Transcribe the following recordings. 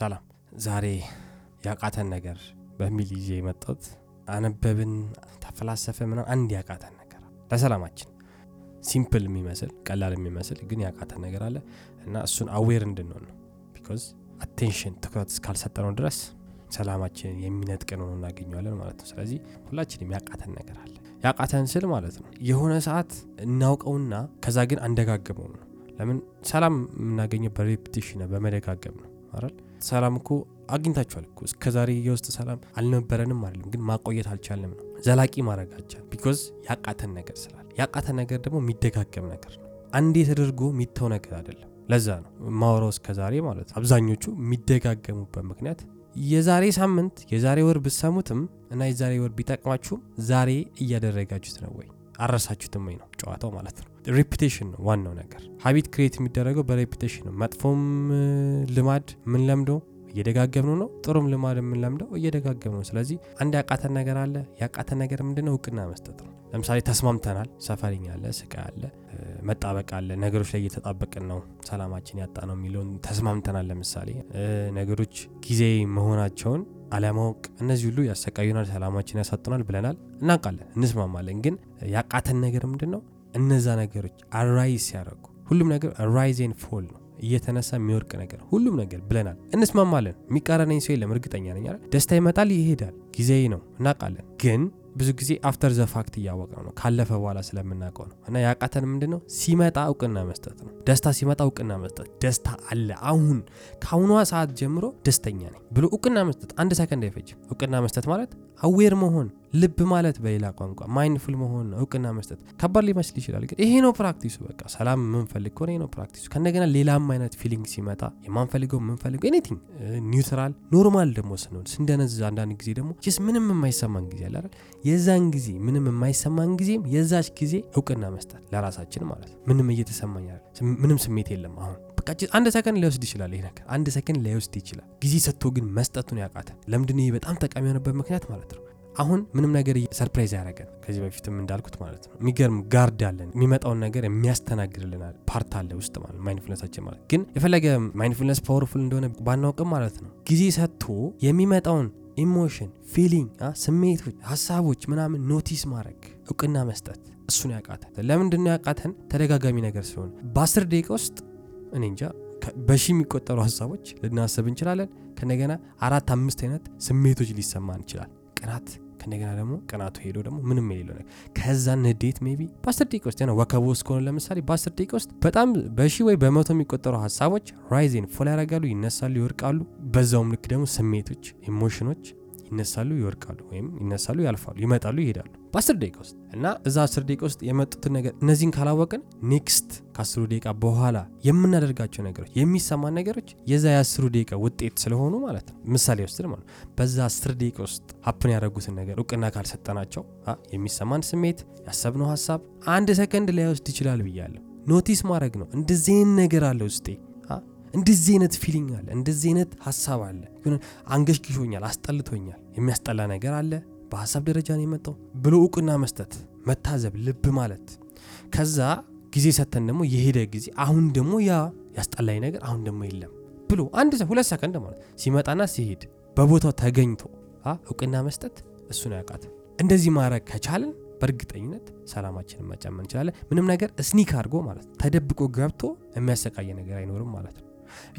ሰላም። ዛሬ ያቃተን ነገር በሚል ይዤ የመጣሁት አነበብን፣ ተፈላሰፈ ምናምን አንድ ያቃተን ነገር ለሰላማችን simple የሚመስል ቀላል የሚመስል ግን ያቃተን ነገር አለ እና እሱን aware እንድንሆን ነው። because attention ትኩረት እስካልሰጠነው ድረስ ሰላማችን የሚነጥቀን ሆኖ እናገኘዋለን ማለት ነው። ስለዚህ ሁላችንም ያቃተን ነገር አለ። ያቃተን ስል ማለት ነው የሆነ ሰዓት እናውቀውና ከዛ ግን አንደጋግመው ነው። ለምን ሰላም የምናገኘው በ repetition በመደጋገም ነው አይደል? ሰላም እኮ አግኝታችኋል እኮ እስከ ዛሬ የውስጥ ሰላም አልነበረንም አይደለም፣ ግን ማቆየት አልቻልንም ነው። ዘላቂ ማድረግ አልቻል because ያቃተን ነገር ስላለ። ያቃተን ነገር ደግሞ የሚደጋገም ነገር ነው። አንዴ ተደርጎ የሚተው ነገር አይደለም። ለዛ ነው ማውራው እስከ ዛሬ ማለት ነው። አብዛኞቹ የሚደጋገሙበት ምክንያት የዛሬ ሳምንት የዛሬ ወር ብትሰሙትም እና የዛሬ ወር ቢጠቅማችሁም ዛሬ እያደረጋችሁት ነው ወይ አረሳችሁትም ወይ ነው ጨዋታው ማለት ነው። repetition ነው ዋናው ነገር። habit create የሚደረገው በ repetition ነው። መጥፎም ልማድ የምንለምደው እየደጋገምነው ነው። ጥሩም ልማድ የምንለምደው እየደጋገም ነው። ስለዚህ አንድ ያቃተን ነገር አለ። ያቃተን ነገር ምንድነው? እውቅና መስጠት ነው። ለምሳሌ ተስማምተናል፣ suffering አለ፣ ስቃይ አለ፣ መጣበቅ አለ። ነገሮች ላይ እየተጣበቅን ነው፣ ሰላማችን ያጣ ነው የሚለውን ተስማምተናል። ለምሳሌ ነገሮች ጊዜያዊ መሆናቸውን አለማወቅ፣ እነዚህ ሁሉ ያሰቃዩናል፣ ሰላማችን ያሳጡናል ብለናል፣ እናውቃለን፣ እንስማማለን። ግን ያቃተን ነገር ምንድን ነው? እነዛ ነገሮች arise ሲያደርጉ ሁሉም ነገር rise and fall ነው እየተነሳ የሚወድቅ ነገር ሁሉም ነገር ብለናል፣ እንስማማለን። የሚቃረነኝ ሰው የለም፣ እርግጠኛ ነኝ። ደስታ ይመጣል ይሄዳል፣ ጊዜያዊ ነው እናውቃለን። ግን ብዙ ጊዜ after the fact እያወቅነው ነው፣ ካለፈ በኋላ ስለምናውቀው ነው። እና ያቃተን ምንድን ነው? ሲመጣ እውቅና መስጠት ነው። ደስታ ሲመጣ እውቅና መስጠት፣ ደስታ አለ አሁን ከአሁኗ ሰዓት ጀምሮ ደስተኛ ነኝ ብሎ እውቅና መስጠት፣ አንድ ሰከንድ አይፈጅም። እውቅና መስጠት ማለት aware መሆን ልብ ማለት በሌላ ቋንቋ mindful መሆን እውቅና መስጠት ከባድ ሊመስል ይችላል፣ ግን ይሄ ነው practice ኡ። በቃ ሰላም የምንፈልግ ከሆነ ይሄ ነው practice ኡ። ከእንደገና ሌላም አይነት feeling ሲመጣ የማንፈልገው የምንፈልገው anything neutral normal ደግሞ ስንሆን ስንደነዝ፣ አንዳንድ ጊዜ ደግሞ ስ ምንም የማይሰማን ጊዜ አለ? የዛን ጊዜ ምንም የማይሰማን ጊዜም የዛች ጊዜ እውቅና መስጠት ለራሳችን ማለት ምንም እየተሰማኝ ምንም ስሜት የለም አሁን በቃ አንድ ሰከንድ ሊወስድ ይችላል። ይሄ ነገር አንድ ሰከንድ ሊወስድ ይችላል። ጊዜ ሰጥቶ ግን መስጠቱን ያቃተ ለምንድን ይሄ በጣም ጠቃሚ የሆነበት ምክንያት ማለት ነው አሁን ምንም ነገር surprise ያደረገን ከዚህ በፊትም እንዳልኩት ማለት ነው። የሚገርም guard አለን የሚመጣውን ነገር የሚያስተናግድልናል part አለ ውስጥ ማለት mindfulness ኣችን ማለት ግን የፈለገ mindfulness powerful እንደሆነ ባናውቅም ማለት ነው ጊዜ ሰጥቶ የሚመጣውን emotion፣ feeling፣ ስሜቶች፣ ሀሳቦች ምናምን notice ማድረግ እውቅና መስጠት እሱን ያቃተን። ለምንድን ያቃተን? ተደጋጋሚ ነገር ስለሆነ በአስር ደቂቃ ውስጥ እኔ እንጃ በሺ የሚቆጠሩ ሀሳቦች ልናስብ እንችላለን። ከእንደገና አራት አምስት አይነት ስሜቶች ሊሰማን ይችላል። ቅናት ከእንደገና ደግሞ ቅናቱ ሄዶ ደግሞ ምንም የሌለው ነገር ከዛ ንዴት maybe በአስር ደቂቃ ውስጥ ነው ወከቦ ለምሳሌ በአስር ደቂቃ ውስጥ በጣም በሺ ወይ በመቶ የሚቆጠሩ ሀሳቦች rise and fall ያደርጋሉ፣ ይነሳሉ፣ ይወድቃሉ። በዛውም ልክ ደግሞ ስሜቶች ኢሞሽኖች ይነሳሉ፣ ይወድቃሉ፣ ወይም ይነሳሉ፣ ያልፋሉ፣ ይመጣሉ፣ ይሄዳሉ በአስር ደቂቃ ውስጥ እና እዛ አስር ደቂቃ ውስጥ የመጡትን ነገር እነዚህን ካላወቅን next ከአስሩ ደቂቃ በኋላ የምናደርጋቸው ነገሮች የሚሰማን ነገሮች የዛ የአስሩ ደቂቃ ውጤት ስለሆኑ ማለት ነው። ምሳሌ ወስድ ማለት ነው። በዛ አስር ደቂቃ ውስጥ happen ያደረጉትን ነገር እውቅና ካልሰጠናቸው የሚሰማን ስሜት ያሰብነው ሀሳብ አንድ ሰከንድ ላይወስድ ይችላል ብያለሁ። notice ማድረግ ነው። እንደዚህ ነገር አለ ውስጤ እንደዚህ አይነት feeling አለ፣ እንደዚህ አይነት ሀሳብ አለ፣ አንገሽግሾኛል፣ አስጠልቶኛል፣ የሚያስጠላ ነገር አለ፣ በሀሳብ ደረጃ ነው የመጣው ብሎ እውቅና መስጠት፣ መታዘብ፣ ልብ ማለት። ከዛ ጊዜ ሰተን ደግሞ የሄደ ጊዜ አሁን ደግሞ ያ ያስጠላኝ ነገር አሁን ደግሞ የለም ብሎ አንድ ሁለት ሰከንድ ማለት ሲመጣና ሲሄድ በቦታው ተገኝቶ እውቅና መስጠት እሱን ያውቃት። እንደዚህ ማድረግ ከቻለን በእርግጠኝነት ሰላማችንን መጨመር እንችላለን። ምንም ነገር sneak አድርጎ ማለት ተደብቆ ገብቶ የሚያሰቃየ ነገር አይኖርም ማለት ነው።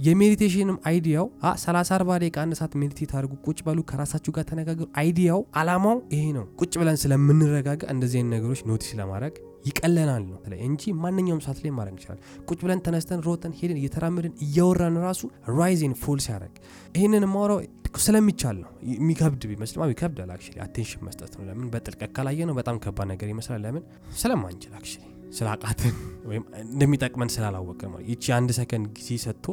የ meditation ም idea ው 30 40 ደቂቃ አንድ ሰዓት meditate አድርጉ፣ ቁጭ በሉ፣ ከራሳችሁ ጋር ተነጋገሩ። idea ው አላማው ይሄ ነው። ቁጭ ብለን ስለምንረጋጋ እንደዚህ አይነት ነገሮች notice ለማድረግ ይቀለናል ነው እንጂ ማንኛውም ሰዓት ላይ ማድረግ እንችላለን። ቁጭ ብለን ተነስተን ሮጠን ሄደን እየተራመድን እያወራን ራሱ rise and fall ሲያደርግ ይህንን ማውራው ስለሚቻል ነው። የሚከብድ ቢመስልም ይከብዳል። actually attention መስጠት ነው። ለምን በጥልቀት ካላየ ነው በጣም ከባድ ነገር ይመስላል። ለምን ስለማንችል actually ስላቃተን ወይም እንደሚጠቅመን ስላላወቅን ማለት ይቺ አንድ ሰከንድ ጊዜ ሰጥቶ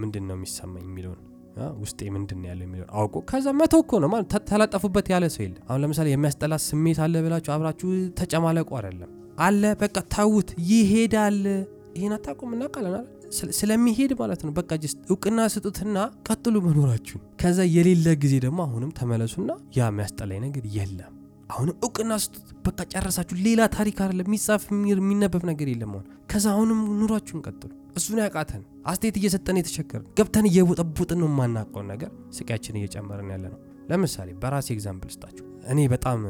ምንድን ነው የሚሰማኝ የሚለውን ውስጤ ምንድን ነው ያለው የሚለውን አውቆ ከዛ መተው እኮ ነው ማለት ተለጠፉበት ያለ ሰው የለም። አሁን ለምሳሌ የሚያስጠላ ስሜት አለ ብላችሁ አብራችሁ ተጨማለቁ አይደለም አለ በቃ ታውት ይሄዳል። ይሄን አታውቁም እናውቃለን ስለሚሄድ ማለት ነው። በቃ ጅስት እውቅና ስጡትና ቀጥሉ መኖራችሁን። ከዛ የሌለ ጊዜ ደግሞ አሁንም ተመለሱና ያ የሚያስጠላኝ ነገር የለም አሁንም እውቅና ስጡት። በቃ ጨረሳችሁ። ሌላ ታሪክ አይደለም የሚጻፍ የሚነበብ ነገር የለም። አሁን ከዛ አሁንም ኑሯችሁን ቀጥሉ። እሱን ያቃተን አስተያየት እየሰጠን የተቸገርን ገብተን እየቦጠቦጥን ነው የማናውቀውን ነገር ስቃያችን እየጨመርን ያለ ነው። ለምሳሌ በራሴ example ስጣችሁ። እኔ በጣም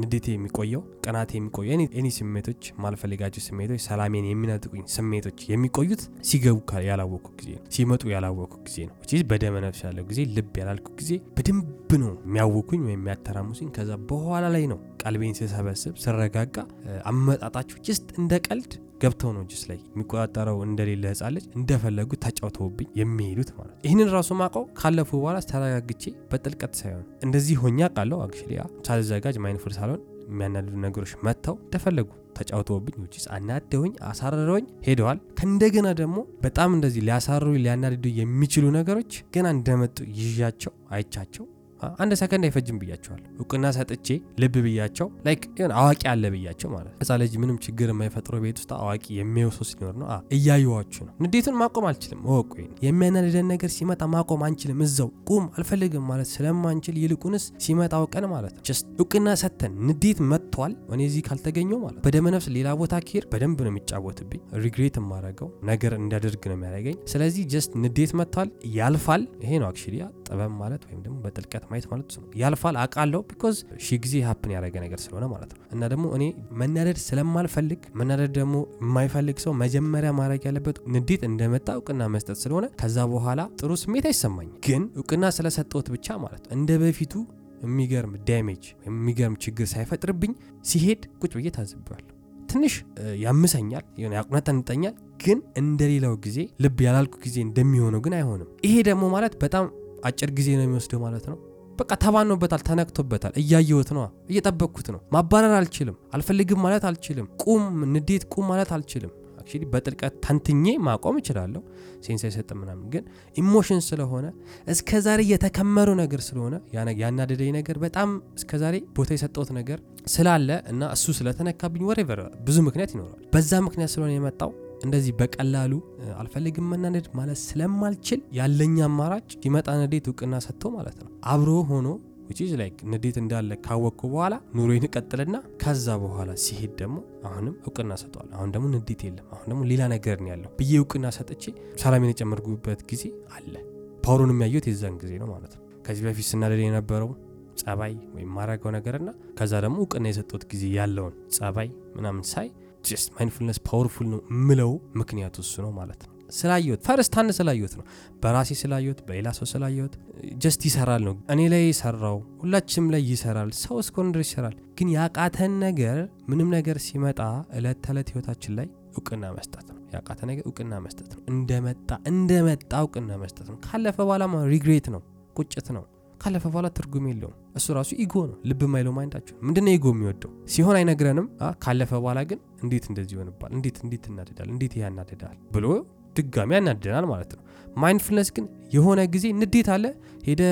ንዴቴ የሚቆየው ቅናቴ የሚቆየው any ስሜቶች ማልፈልጋቸው ስሜቶች ሰላሜን የሚነጥቁኝ ስሜቶች የሚቆዩት ሲገቡ ያላወቅኩ ጊዜ ነው፣ ሲመጡ ያላወቅኩ ጊዜ ነው። በደመ ነፍስ ያለው ጊዜ ልብ ያላልኩ ጊዜ በደንብ ነው የሚያውኩኝ ወይም የሚያተራሙስኝ። ከዛ በኋላ ላይ ነው ቀልቤን ስሰበስብ ስረጋጋ አመጣጣቸው just እንደ ቀልድ ገብተው ነው just like የሚቆጣጠረው እንደሌለ ህጻን ልጅ እንደፈለጉ ተጫውተውብኝ የሚሄዱት ማለት ነው። ይህንን ራሱ ማውቀው ካለፉ በኋላ ተረጋግቼ በጥልቀት ሳይሆን እንደዚህ ሆኜ አውቃለው actually ሳልዘጋጅ mindful ሳልሆን የሚያናድዱ ነገሮች መጥተው እንደፈለጉ ተጫውተውብኝ ውጭ አናደውኝ አሳረረውኝ ሄደዋል። ከእንደገና ደግሞ በጣም እንደዚህ ሊያሳርሩ ሊያናድዱ የሚችሉ ነገሮች ገና እንደመጡ ይዣቸው አይቻቸው አንድ ሰከንድ አይፈጅም ብያቸዋል። እውቅና ሰጥቼ ልብ ብያቸው like የሆነ አዋቂ አለ ብያቸው ማለት ህፃን ልጅ ምንም ችግር የማይፈጥረው ቤት ውስጥ አዋቂ የሚወሰው ሲኖር ነው። እያየዋችሁ ነው። ንዴቱን ማቆም አልችልም። እወቁ። የሚያናድደን ነገር ሲመጣ ማቆም አንችልም። እዛው ቁም አልፈልግም ማለት ስለማንችል ይልቁንስ ሲመጣ አውቀን ማለት ነው እውቅና ሰጥተን ንዴት መጥቷል፣ እኔ እዚህ ካልተገኘው ማለት በደመነፍስ ሌላ ቦታ ከሄድ በደንብ ነው የሚጫወትብኝ። regret የማደርገው ነገር እንዳደርግ ነው የሚያደርገኝ። ስለዚህ just ንዴት መጥቷል፣ ያልፋል። ይሄ ነው actually ጥበብ ማለት ወይም ደግሞ በጥልቀት ማየት ማለት ነው። ያልፋል አውቃለሁ፣ because ሺ ጊዜ happen ያደረገ ነገር ስለሆነ ማለት ነው። እና ደግሞ እኔ መናደድ ስለማልፈልግ መናደድ ደግሞ የማይፈልግ ሰው መጀመሪያ ማድረግ ያለበት ንዴት እንደመጣ እውቅና መስጠት ስለሆነ ከዛ በኋላ ጥሩ ስሜት አይሰማኝም። ግን እውቅና ስለሰጠሁት ብቻ ማለት ነው እንደ በፊቱ የሚገርም ዳሜጅ ወይም የሚገርም ችግር ሳይፈጥርብኝ ሲሄድ ቁጭ ብዬ ታዝቤዋለሁ። ትንሽ ያምሰኛል፣ ያቁነጠንጠኛል። ግን እንደሌላው ጊዜ ልብ ያላልኩ ጊዜ እንደሚሆነው ግን አይሆንም። ይሄ ደግሞ ማለት በጣም አጭር ጊዜ ነው የሚወስደው ማለት ነው። በቃ ተባኖበታል፣ ተነክቶበታል። እያየሁት ነው፣ እየጠበቅኩት ነው። ማባረር አልችልም፣ አልፈልግም ማለት አልችልም። ቁም ንዴት ቁም ማለት አልችልም። actually በጥልቀት ተንትኜ ማቆም እችላለሁ፣ sense አይሰጥም ምናምን። ግን emotion ስለሆነ እስከ ዛሬ የተከመሩ ነገር ስለሆነ ያናደደኝ ነገር በጣም እስከ ዛሬ ቦታ የሰጠሁት ነገር ስላለ እና እሱ ስለተነካብኝ whatever ብዙ ምክንያት ይኖረዋል። በዛ ምክንያት ስለሆነ የመጣው እንደዚህ በቀላሉ አልፈልግም መናደድ ማለት ስለማልችል ያለኝ አማራጭ ሲመጣ ንዴት እውቅና ሰጥቶ ማለት ነው አብሮ ሆኖ which is like ንዴት እንዳለ ካወቅኩ በኋላ ኑሮዬን እቀጥልና ከዛ በኋላ ሲሄድ ደግሞ አሁንም እውቅና እሰጠዋለሁ። አሁን ደግሞ ንዴት የለም፣ አሁን ደግሞ ሌላ ነገር ነው ያለው ብዬ እውቅና ሰጥቼ ሰላሜን የጨመርኩበት ጊዜ አለ። power ኡን የሚያየሁት የዛን ጊዜ ነው ማለት ነው። ከዚህ በፊት ስናደድ የነበረው ጸባይ ወይም ማድረገው ነገርና ከዛ ደግሞ እውቅና የሰጠሁት ጊዜ ያለውን ጸባይ ምናምን ሳይ just mindfulness powerful ነው ምለው ምክንያቱ እሱ ነው ማለት ነው። ስላየሁት first hand ስላየሁት ነው። በራሴ ስላየሁት፣ በሌላ ሰው ስላየሁት just ይሰራል ነው። እኔ ላይ ይሰራው ሁላችንም ላይ ይሰራል። ሰው እስከሆነ ድረስ ይሰራል። ግን ያቃተን ነገር ምንም ነገር ሲመጣ እለት ተዕለት ህይወታችን ላይ እውቅና መስጠት ነው። ያቃተ ነገር እውቅና መስጠት ነው። እንደመጣ እንደመጣ እውቅና መስጠት ነው። ካለፈ በኋላ regret ነው፣ ቁጭት ነው። ካለፈ በኋላ ትርጉም የለውም። እሱ ራሱ ego ነው። ልብ ማይለው mind ኣችሁ ምንድነው? ego የሚወደው ሲሆን አይነግረንም። ካለፈ በኋላ ግን እንዴት እንደዚህ ይሆንባል፣ እንዴት እንዴት እናደዳል፣ እንዴት ያናደዳል ብሎ ድጋሚ ያናድደናል ማለት ነው። mindfulness ግን የሆነ ጊዜ ንዴት አለ፣ ሄደ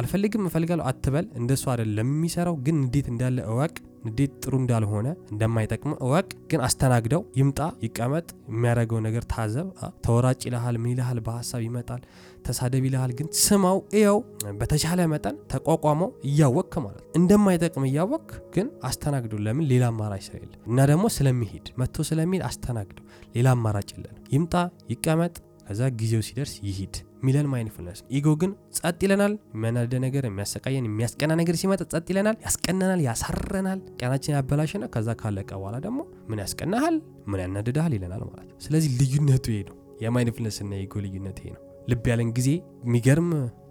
አልፈልግም እፈልጋለሁ አትበል። እንደሱ አይደለም የሚሰራው። ግን ንዴት እንዳለ እወቅ። ንዴት ጥሩ እንዳልሆነ እንደማይጠቅም እወቅ። ግን አስተናግደው፣ ይምጣ፣ ይቀመጥ፣ የሚያደርገው ነገር ታዘብ። ተወራጭ ይልሃል፣ ምን ይልሃል፣ በሀሳብ ይመጣል፣ ተሳደብ ይልሃል። ግን ስማው፣ እየው፣ በተቻለ መጠን ተቋቋመው፣ እያወቅክ ማለት እንደማይጠቅም እያወቅክ ግን አስተናግደው። ለምን ሌላ አማራጭ ስለሌለ እና ደግሞ ስለሚሄድ መጥቶ ስለሚሄድ አስተናግደው። ሌላ አማራጭ የለንም። ይምጣ፣ ይቀመጥ ከዛ ጊዜው ሲደርስ ይሂድ ሚለን mindfulness። ego ግን ጸጥ ይለናል። የሚያናድድ ነገር፣ የሚያሰቃየን፣ የሚያስቀና ነገር ሲመጣ ጸጥ ይለናል፣ ያስቀናናል፣ ያሳረናል፣ ቀናችን ያበላሸና ከዛ ካለቀ በኋላ ደግሞ ምን ያስቀናሃል፣ ምን ያናድድሃል ይለናል ማለት ነው። ስለዚህ ልዩነቱ ይሄ ነው። የ mindfulness እና የ ego ልዩነት ይሄ ነው። ልብ ያለን ጊዜ የሚገርም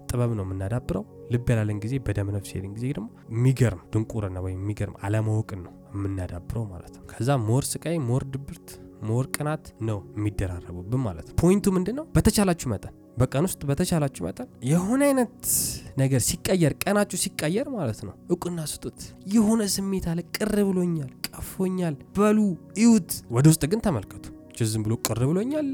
ጥበብ ነው የምናዳብረው። ልብ ያላለን ጊዜ በደም ነፍስ ሄድን ጊዜ ደግሞ የሚገርም ድንቁርና ወይም የሚገርም አለማወቅን ነው የምናዳብረው ማለት ነው። ከዛ more ስቃይ፣ more ድብርት more ቅናት ነው የሚደራረቡብን ማለት ነው። point ኡ ምንድን ነው? በተቻላችሁ መጠን በቀን ውስጥ በተቻላችሁ መጠን የሆነ አይነት ነገር ሲቀየር ቀናችሁ ሲቀየር ማለት ነው እውቅና ስጡት። የሆነ ስሜት አለ፣ ቅር ብሎኛል፣ ቀፎኛል በሉ እዩት። ወደ ውስጥ ግን ተመልከቱ። ዝም ብሎ ቅር ብሎኛል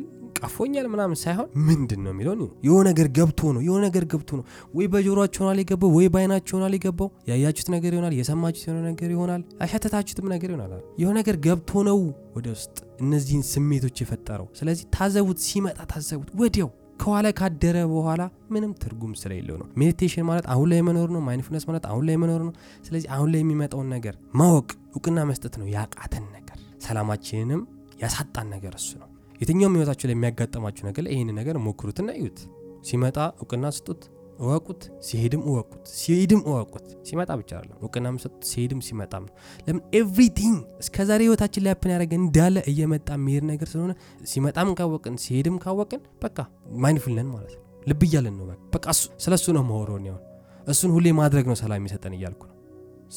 ቀፎኛል ምናምን ሳይሆን ምንድን ነው የሚለውን የሆነ ነገር ገብቶ ነው የሆነ ነገር ገብቶ ነው። ወይ በጆሯችሁ ይሆናል የገባው ወይ በአይናችሁ ይሆናል የገባው። ያያችሁት ነገር ይሆናል የሰማችሁት የሆነ ነገር ይሆናል ያሸተታችሁትም ነገር ይሆናል። የሆነ ነገር ገብቶ ነው ወደ ውስጥ እነዚህን ስሜቶች የፈጠረው። ስለዚህ ታዘቡት ሲመጣ ታዘቡት። ወዲያው ከኋላ ካደረ በኋላ ምንም ትርጉም ስለሌለው ነው። meditation ማለት አሁን ላይ መኖር ነው። mindfulness ማለት አሁን ላይ መኖር ነው። ስለዚህ አሁን ላይ የሚመጣውን ነገር ማወቅ እውቅና መስጠት ነው ያቃተን ነገር። ሰላማችንንም ያሳጣን ነገር እሱ ነው የትኛውም ህይወታችሁ ላይ የሚያጋጥማችሁ ነገር ላይ ይህን ነገር ሞክሩትና እዩት። ሲመጣ እውቅና ስጡት፣ እወቁት። ሲሄድም እወቁት፣ ሲሄድም እወቁት። ሲመጣ ብቻ አይደለም እውቅና የምሰጡት ሲሄድም ሲመጣም ነው። ለምን everything እስከዛሬ ህይወታችን ላይ happen ያደረገ እንዳለ እየመጣ የሚሄድ ነገር ስለሆነ ሲመጣም ካወቅን ሲሄድም ካወቅን በቃ mindful ነን ማለት ነው። ልብ እያለን ነው። በቃ ስለ እሱ ነው መሆሮን ያሆን እሱን ሁሌ ማድረግ ነው ሰላም የሚሰጠን እያልኩ ነው።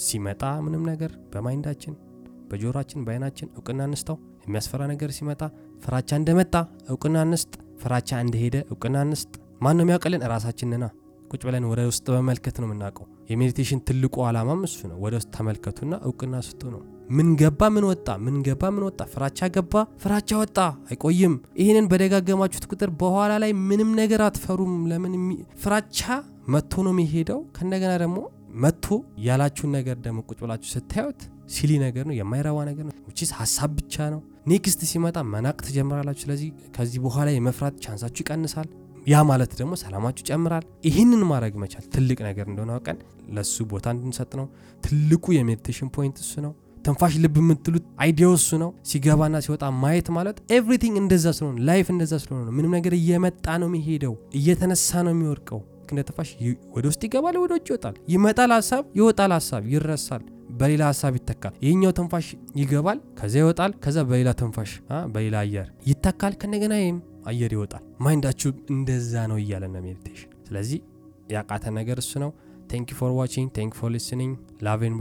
ሲመጣ ምንም ነገር በ mind አችን በጆሯችን በአይናችን እውቅና እንስጠው። የሚያስፈራ ነገር ሲመጣ ፍራቻ እንደመጣ እውቅና እንስጥ። ፍራቻ እንደሄደ እውቅና እንስጥ። ማን ነው የሚያውቅልን? ራሳችንና ቁጭ ብለን ወደ ውስጥ በመመልከት ነው የምናውቀው። የ meditation ትልቁ ዓላማም እሱ ነው። ወደ ውስጥ ተመልከቱና እውቅና ስጡ ነው። ምን ገባ፣ ምን ወጣ፣ ምን ገባ፣ ምን ወጣ። ፍራቻ ገባ፣ ፍራቻ ወጣ፣ አይቆይም። ይህንን በደጋገማችሁት ቁጥር በኋላ ላይ ምንም ነገር አትፈሩም። ለምን? ፍራቻ መጥቶ ነው የሚሄደው። ከእንደገና ደግሞ መጥቶ ያላችሁን ነገር ደግሞ ቁጭ ብላችሁ ስታዩት silly ነገር ነው፣ የማይረባ ነገር ነው፣ ውጪስ ሀሳብ ብቻ ነው። next ሲመጣ መናቅ ትጀምራላችሁ። ስለዚህ ከዚህ በኋላ የመፍራት chance አችሁ ይቀንሳል። ያ ማለት ደግሞ ሰላማችሁ ይጨምራል። ይህንን ማድረግ መቻል ትልቅ ነገር እንደሆነ አውቀን ለሱ ቦታ እንድንሰጥ ነው። ትልቁ የ meditation point እሱ ነው። ትንፋሽ ልብ የምትሉት idea ው እሱ ነው። ሲገባና ሲወጣ ማየት ማለት everything እንደዛ ስለሆነ life እንደዛ ስለሆነ ነው። ምንም ነገር እየመጣ ነው የሚሄደው፣ እየተነሳ ነው የሚወድቀው። እንደ ትንፋሽ ወደ ውስጥ ይገባል፣ ወደ ውጭ ይወጣል። ይመጣል ሀሳብ፣ ይወጣል ሀሳብ፣ ይረሳል፣ በሌላ ሀሳብ ይተካል። ይህኛው ትንፋሽ ይገባል፣ ከዛ ይወጣል፣ ከዛ በሌላ ትንፋሽ በሌላ አየር ይተካል። ከእንደገና ይህም አየር ይወጣል። mind አችሁ እንደዛ ነው እያለ ነው meditation። ስለዚህ ያቃተ ነገር እሱ ነው። ቴንክ ፎር ዋቺንግ ቴንክ ፎር ሊስኒንግ ላቭ ኤንድ